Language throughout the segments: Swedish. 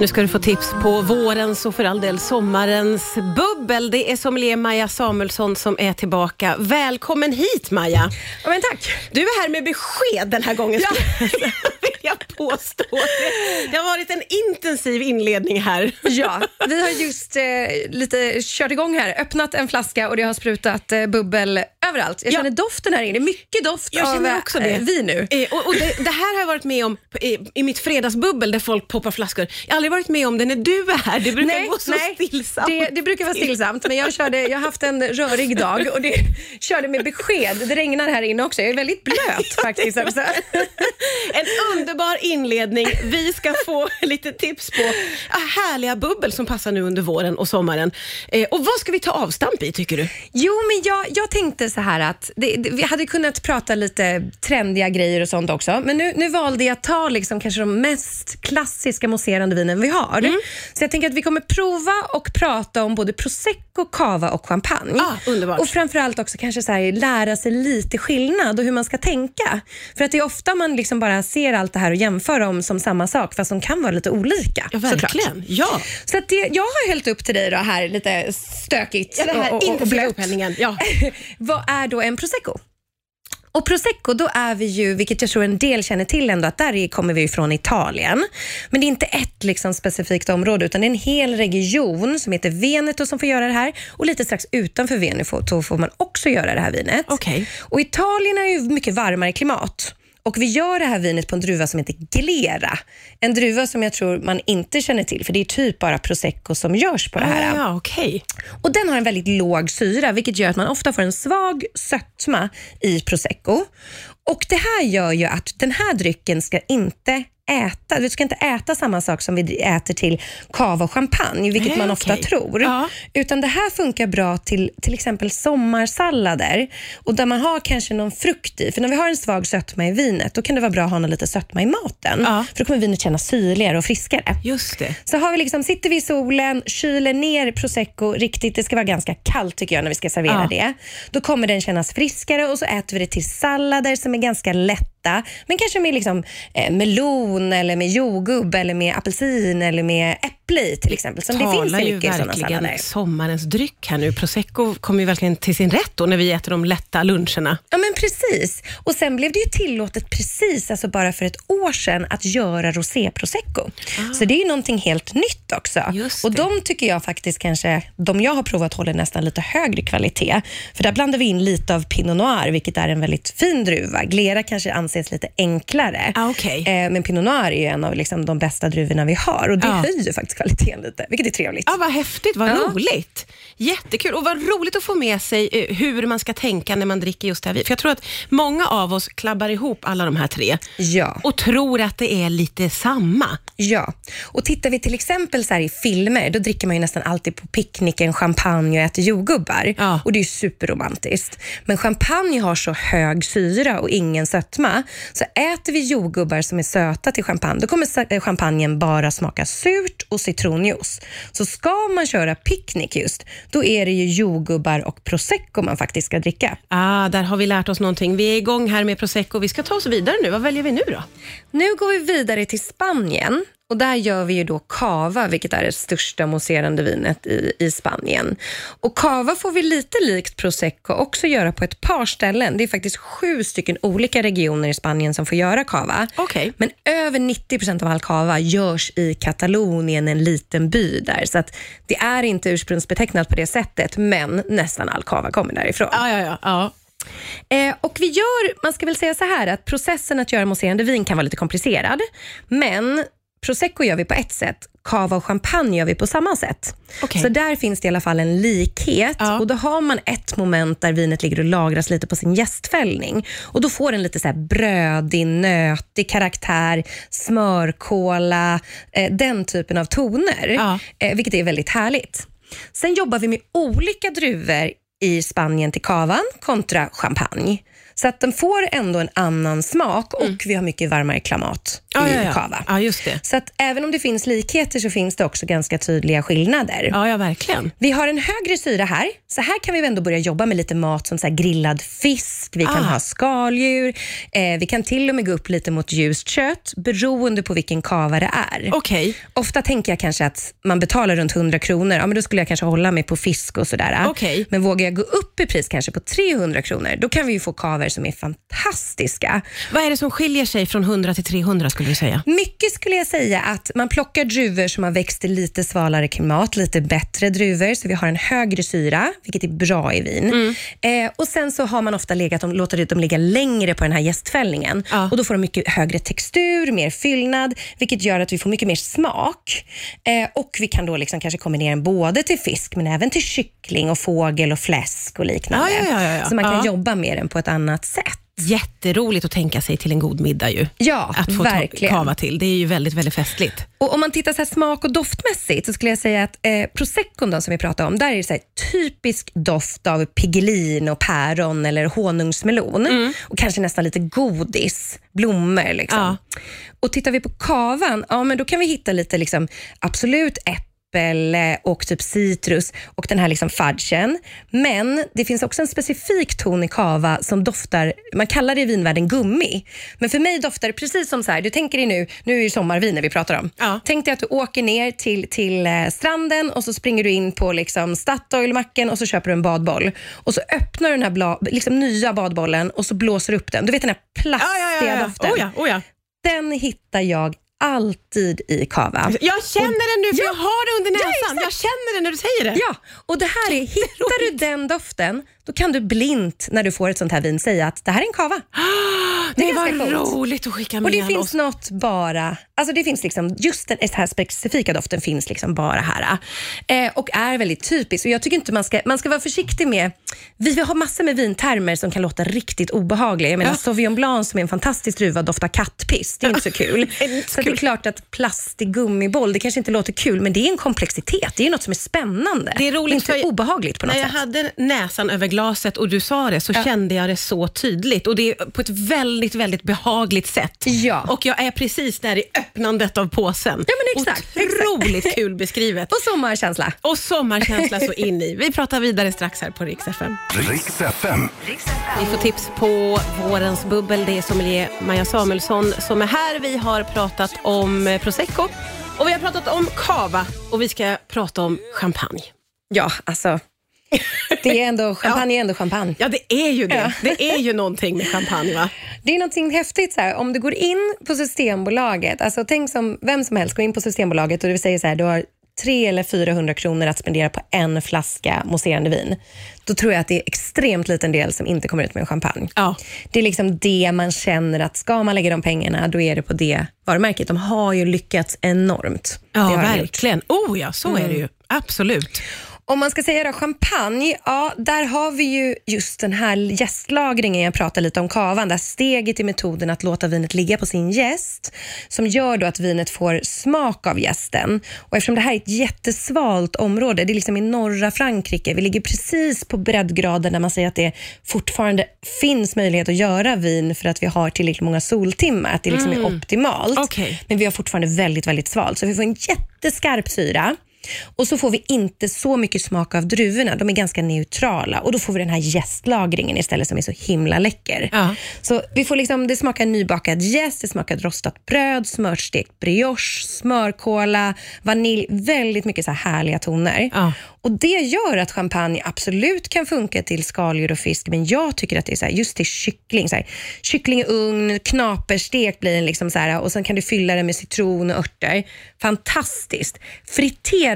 Nu ska du få tips på vårens och för all del sommarens bubbel. Det är sommelier Maja Samuelsson som är tillbaka. Välkommen hit Maja. Ja, men tack. Du är här med besked den här gången, Ja. påstå. Det har varit en intensiv inledning här. Ja, vi har just eh, lite kört igång här, öppnat en flaska och det har sprutat eh, bubbel överallt. Jag Ja. känner doften här inne. Det är mycket doft Jag av också det. eh, vin nu. Eh, och, och det, det här har jag varit med om i, i mitt fredagsbubbel där folk poppar flaskor. Jag har aldrig varit med om det när du är här. Det brukar gå så stillsamt. Det, det brukar vara stillsamt, men jag, körde, jag har haft en rörig dag och det körde med besked. Det regnar här inne också. Jag är väldigt blöt faktiskt. En underbar inledning. Vi ska få lite tips på ah, härliga bubbel som passar nu under våren och sommaren. Eh, och Vad ska vi ta avstamp i tycker du? Jo, men jag, jag tänkte så här att det, det, vi hade kunnat prata lite trendiga grejer och sånt också, men nu, nu valde jag att ta liksom kanske de mest klassiska mousserande vinen vi har. Mm. Så jag tänker att vi kommer prova och prata om både prosecco, cava och champagne. Ah, underbart. Och framförallt också kanske så här, lära sig lite skillnad och hur man ska tänka. För att det är ofta man liksom bara ser allt det här och jämför dem som samma sak, fast de kan vara lite olika. Ja, såklart. verkligen. Ja. Så att det, jag har hällt upp till dig då här lite stökigt Ja, här och, och, och blött. Ja. Vad är då en prosecco? Och Prosecco, då är vi ju, vilket jag tror en del känner till ändå, att där är- kommer vi ifrån Italien. Men det är inte ett liksom specifikt område, utan det är en hel region som heter Veneto som får göra det här. Och lite strax utanför Veneto får man också göra det här vinet. Okej. Och Italien är ju mycket varmare klimat. Och Vi gör det här vinet på en druva som heter Glera. En druva som jag tror man inte känner till, för det är typ bara prosecco som görs på det här. Ah, ja, okej. Och Den har en väldigt låg syra, vilket gör att man ofta får en svag sötma i prosecco. Och Det här gör ju att den här drycken ska inte äta, du ska inte äta samma sak som vi äter till cava och champagne, vilket Nej, man ofta okej. tror. Ja. Utan det här funkar bra till till exempel sommarsallader och där man har kanske någon frukt i. För när vi har en svag sötma i vinet, då kan det vara bra att ha någon lite sötma i maten. Ja. För då kommer vinet kännas syrligare och friskare. Just det. Så har vi liksom, sitter vi i solen, kyler ner prosecco riktigt, det ska vara ganska kallt tycker jag när vi ska servera Ja. det. Då kommer den kännas friskare och så äter vi det till sallader som är ganska lätta, men kanske med liksom, eh, melon eller med jordgubb eller med apelsin eller med äpple i till exempel. Som det finns talar ju mycket verkligen sommarens dryck här nu. Prosecco kommer ju verkligen till sin rätt då när vi äter de lätta luncherna. Ja men precis. Och sen blev det ju tillåtet precis, alltså bara för ett år sedan, att göra rosé-prosecco. Så det är ju någonting helt nytt också. Ah. Och de tycker jag faktiskt kanske, de jag har provat håller nästan lite högre kvalitet. För där blandar vi in lite av Pinot Noir, vilket är en väldigt fin druva. Glera kanske anses lite enklare. Ah, okej. eh, men Pinot Noir är ju en av liksom de bästa druvorna vi har och det Ja. höjer faktiskt kvaliteten lite, vilket är trevligt. Ja, vad häftigt, vad Ja. roligt. Jättekul och vad roligt att få med sig eh, hur man ska tänka när man dricker just det här vinet. För jag tror att många av oss klabbar ihop alla de här tre Ja. och tror att det är lite samma. Ja, och tittar vi till exempel så i filmer, då dricker man ju nästan alltid på picknicken champagne och äter jordgubbar. Ja. Och det är ju superromantiskt. Men champagne har så hög syra och ingen sötma, så äter vi jordgubbar som är söta till champagne, då kommer eh, champagnen bara smaka surt och citronjuice. Så ska man köra picknick just, då är det ju jordgubbar och prosecco man faktiskt ska dricka. Ah, där har vi lärt oss någonting. Vi är igång här med prosecco. Vi ska ta oss vidare nu. Vad väljer vi nu då? Nu går vi vidare till Spanien och där gör vi ju då cava, vilket är det största mousserande vinet i, i Spanien. Och cava får vi lite likt prosecco också göra på ett par ställen. Det är faktiskt sju stycken olika regioner i Spanien som får göra cava. Okej. Men över 90 procent av all cava görs i Katalonien, en liten by där. Så att det är inte ursprungsbetecknat på det sättet, men nästan all cava kommer därifrån. Ja, ja, ja. ja. Eh, och vi gör, man ska väl säga så här att processen att göra mousserande vin kan vara lite komplicerad, men prosecco gör vi på ett sätt, cava och champagne gör vi på samma sätt. Okej. Så där finns det i alla fall en likhet Ja. och då har man ett moment där vinet ligger och lagras lite på sin gästfällning och då får den lite så brödig, nötig karaktär, smörkola, eh, den typen av toner, Ja. eh, vilket är väldigt härligt. Sen jobbar vi med olika druvor i Spanien till kavan kontra champagne. Så att den får ändå en annan smak och vi har mycket varmare klimat i Mm. Ja, ja, kava. ja, just det. Så att även om det finns likheter så finns det också ganska tydliga skillnader. Ja, ja, verkligen. Vi har en högre syra här, så här kan vi ändå börja jobba med lite mat som så grillad fisk, vi kan Ah. ha skaldjur, eh, vi kan till och med gå upp lite mot ljust kött beroende på vilken kava det är. Okej. Ofta tänker jag kanske att man betalar runt 100 kronor, ja, men då skulle jag kanske hålla mig på fisk och sådär. Okej. Men vågar jag gå upp i pris kanske på 300 kronor, då kan vi ju få kaver som är fantastiska. Vad är det som skiljer sig från 100 till 300 skulle du säga? Mycket skulle jag säga att man plockar druvor som har växt i lite svalare klimat, lite bättre druvor, så vi har en högre syra, vilket är bra i vin. Eh, och Sen så har man ofta legat dem, låtit dem ligga längre på den här jästfällningen Ja. och då får de mycket högre textur, mer fyllnad, vilket gör att vi får mycket mer smak. Eh, och Vi kan då liksom kanske kombinera den både till fisk, men även till kyckling, och fågel, och fläsk och liknande. Ja, ja, ja. Så man kan jobba med den på ett annat sätt. Jätteroligt att tänka sig till en god middag ju. Ja, Att få verkligen. ta kava till. Det är ju väldigt, väldigt festligt. Och Om man tittar så smak och doftmässigt så skulle jag säga att eh, proseccon då, som vi pratade om, där är det så typisk doft av pigelin och päron eller honungsmelon. Mm. Och kanske nästan lite godis, blommor. Liksom. Ja. Och tittar vi på kavan, ja, men då kan vi hitta lite liksom, absolut äpple och typ citrus och den här liksom fudgen. Men det finns också en specifik ton i kava som doftar, man kallar det i vinvärlden gummi. Men för mig doftar det precis som så här, du tänker dig nu, nu är det sommarviner vi pratar om. Ja. Tänk dig att du åker ner till, till eh, stranden och så springer du in på liksom Statoil-macken och så köper du en badboll. Och så öppnar du den här bla, liksom nya badbollen och så blåser du upp den. Du vet den här plastiga doften. Oh ja, oh ja. Den hittar jag alltid i kava. Jag känner den nu, för Ja. jag har det under Ja, näsan. exakt. jag känner den när du säger det. Ja, och det här är, hittar du den doften, då kan du blint när du får ett sånt här vin säga att det här är en kava. det är ganska coolt. roligt att skicka Och med det oss. finns något bara, alltså det finns liksom, just den här specifika doften finns liksom bara här. Eh, och är väldigt typisk. Och jag tycker inte man ska, man ska vara försiktig med, vi har massor med vintermer som kan låta riktigt obehagliga. Jag menar Ja. Sauvignon Blanc som är en fantastisk druva doftar kattpiss. Det är inte så kul. Det är inte så så det är kul. klart att plastig gummiboll, det kanske inte låter kul, men det är en komplexitet. Det är något som är spännande. Det är roligt, inte för- obehagligt på något När jag sätt. hade näsan över glaset och du sa det så kände jag det så tydligt och det är på ett väldigt, väldigt behagligt sätt. Ja. Och jag är precis där i öppnandet av påsen. Ja, men exakt, Otroligt kul beskrivet. Och sommarkänsla. Och sommarkänsla så in i. Vi pratar vidare strax här på Rix FM. Vi får tips på vårens bubbel. Det är sommelier Maja Samuelsson som är här. Vi har pratat om prosecco och vi har pratat om cava och vi ska prata om champagne. Ja, alltså. Det är ändå, champagne är ändå champagne. Ja, det är ju det. Ja. Det är ju någonting med champagne va? Det är någonting häftigt. Så här, om du går in på Systembolaget, alltså tänk som vem som helst går in på Systembolaget och du säger så här, du har 300 eller 400 kronor att spendera på en flaska mousserande vin. Då tror jag att det är extremt liten del som inte kommer ut med en champagne. Ja. Det är liksom det man känner att ska man lägga de pengarna, då är det på det varumärket. De har ju lyckats enormt. Ja, de gjort. verkligen. Oh ja, så är det ju. Absolut. Om man ska säga då, champagne, ja, där har vi ju just den här jästlagringen jag pratade lite om kavan, där steget i metoden att låta vinet ligga på sin jäst, som gör då att vinet får smak av jästen. Och eftersom det här är ett jättesvalt område, det är liksom i norra Frankrike, vi ligger precis på breddgraden där man säger att det fortfarande finns möjlighet att göra vin för att vi har tillräckligt många soltimmar, att det liksom är optimalt. Okej. Men vi har fortfarande väldigt, väldigt svalt, så vi får en jätteskarp syra. Och så får vi inte så mycket smak av druvorna. De är ganska neutrala och då får vi den här jästlagringen istället som är så himla läcker. Ja. Så vi får liksom, det smakar nybakad jäst, det smakar rostat bröd, smörstekt brioche, smörkola, vanilj. Väldigt mycket så här härliga toner. Ja. Och Det gör att champagne absolut kan funka till skaldjur och fisk, men jag tycker att det är så här, just till kyckling. Så här, kyckling i ugn, knaperstek blir den liksom så här, och sen kan du fylla den med citron och örter. Fantastiskt.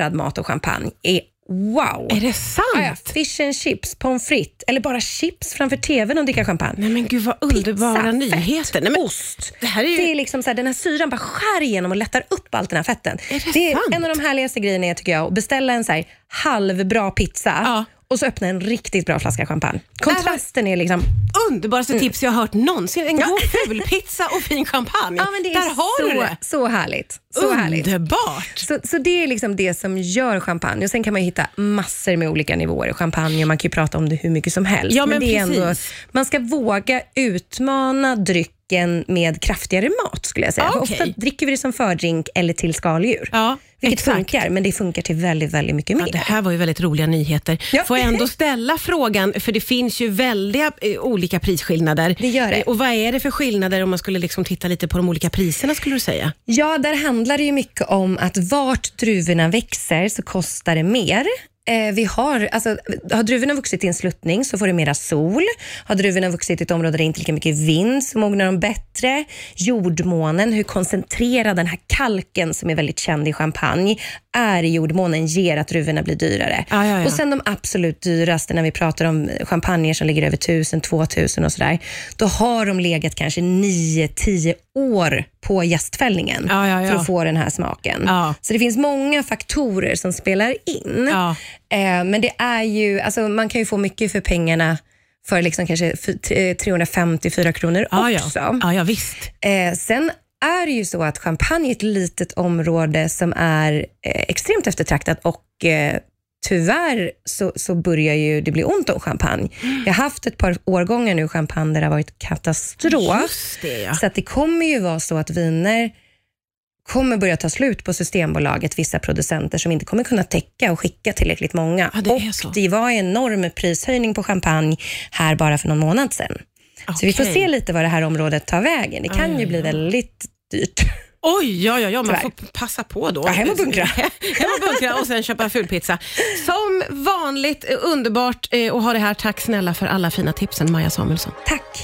Friterad mat och champagne är wow. Är det sant? Ja, ja. Fish and chips, pommes frites eller bara chips framför tvn och dricka champagne. Nej men gud vad underbara Pizza, nyheter. Nej, men, Ost. det här är ju- det är liksom så här, den här syran bara skär igenom och lättar upp allt den här fetten. Är det är sant? en av de härligaste grejerna tycker jag, att beställa en så här halvbra pizza Ja. Och så öppna en riktigt bra flaska champagne. Kontrasten är liksom... Underbaraste tips jag har hört någonsin. En god fulpizza och fin champagne. Ja, men det är Där har så, du det. så härligt. Så härligt. Underbart. Så, så det är liksom det som gör champagne. Och Sen kan man hitta massor med olika nivåer i champagne och man kan prata om det hur mycket som helst. Ja, men det är ändå, man ska våga utmana drycken med kraftigare mat skulle jag säga. För okej. Ofta dricker vi det som fördrink eller till skaldjur. Ja, vilket exakt. funkar, men det funkar till väldigt, väldigt mycket mer. Ja, det här var ju väldigt roliga nyheter. Ja. Får jag ändå ställa frågan, för det finns ju väldiga eh, olika prisskillnader. Det gör det. Eh, Och vad är det för skillnader om man skulle liksom titta lite på de olika priserna skulle du säga? Ja, där handlar det ju mycket om att vart druvorna växer så kostar det mer. Eh, vi har, alltså, har druvorna vuxit i en sluttning så får du mera sol. Har druvorna vuxit i ett område där det inte är lika mycket vind så mognar de bättre. Jordmånen, hur koncentrerad den här kalken som är väldigt känd i champagne är i jordmånen ger att druvorna blir dyrare. Ja, ja, ja. Och sen de absolut dyraste när vi pratar om champagner som ligger över 1000, 2000 och sådär. Då har de legat kanske 9-10 år på gästfällningen ja. för att få den här smaken. Så det finns många faktorer som spelar in. Eh, men det är ju, alltså man kan ju få mycket för pengarna för liksom kanske f- t- 354 kronor Ja, ja. också. ja, ja visst. Eh, sen är det ju så att champagne är ett litet område som är eh, extremt eftertraktat och eh, tyvärr så, så börjar ju det bli ont om champagne. Jag har haft ett par årgångar nu champagne där det har varit katastrof. Det ja. Så att det kommer ju vara så att viner kommer börja ta slut på Systembolaget, vissa producenter som inte kommer kunna täcka och skicka tillräckligt många. Ja, det och det var en enorm prishöjning på champagne här bara för någon månad sedan. Så vi får se lite vad det här området tar vägen. Det kan Ja, ju bli ja. väldigt dyrt. Oj, ja, ja, ja man får passa på då. Ja, hem och bunkra. hem och bunkra och sen köpa fulpizza. Som vanligt, eh, underbart eh, att ha det här. Tack snälla för alla fina tipsen, Maja Samuelsson. Tack!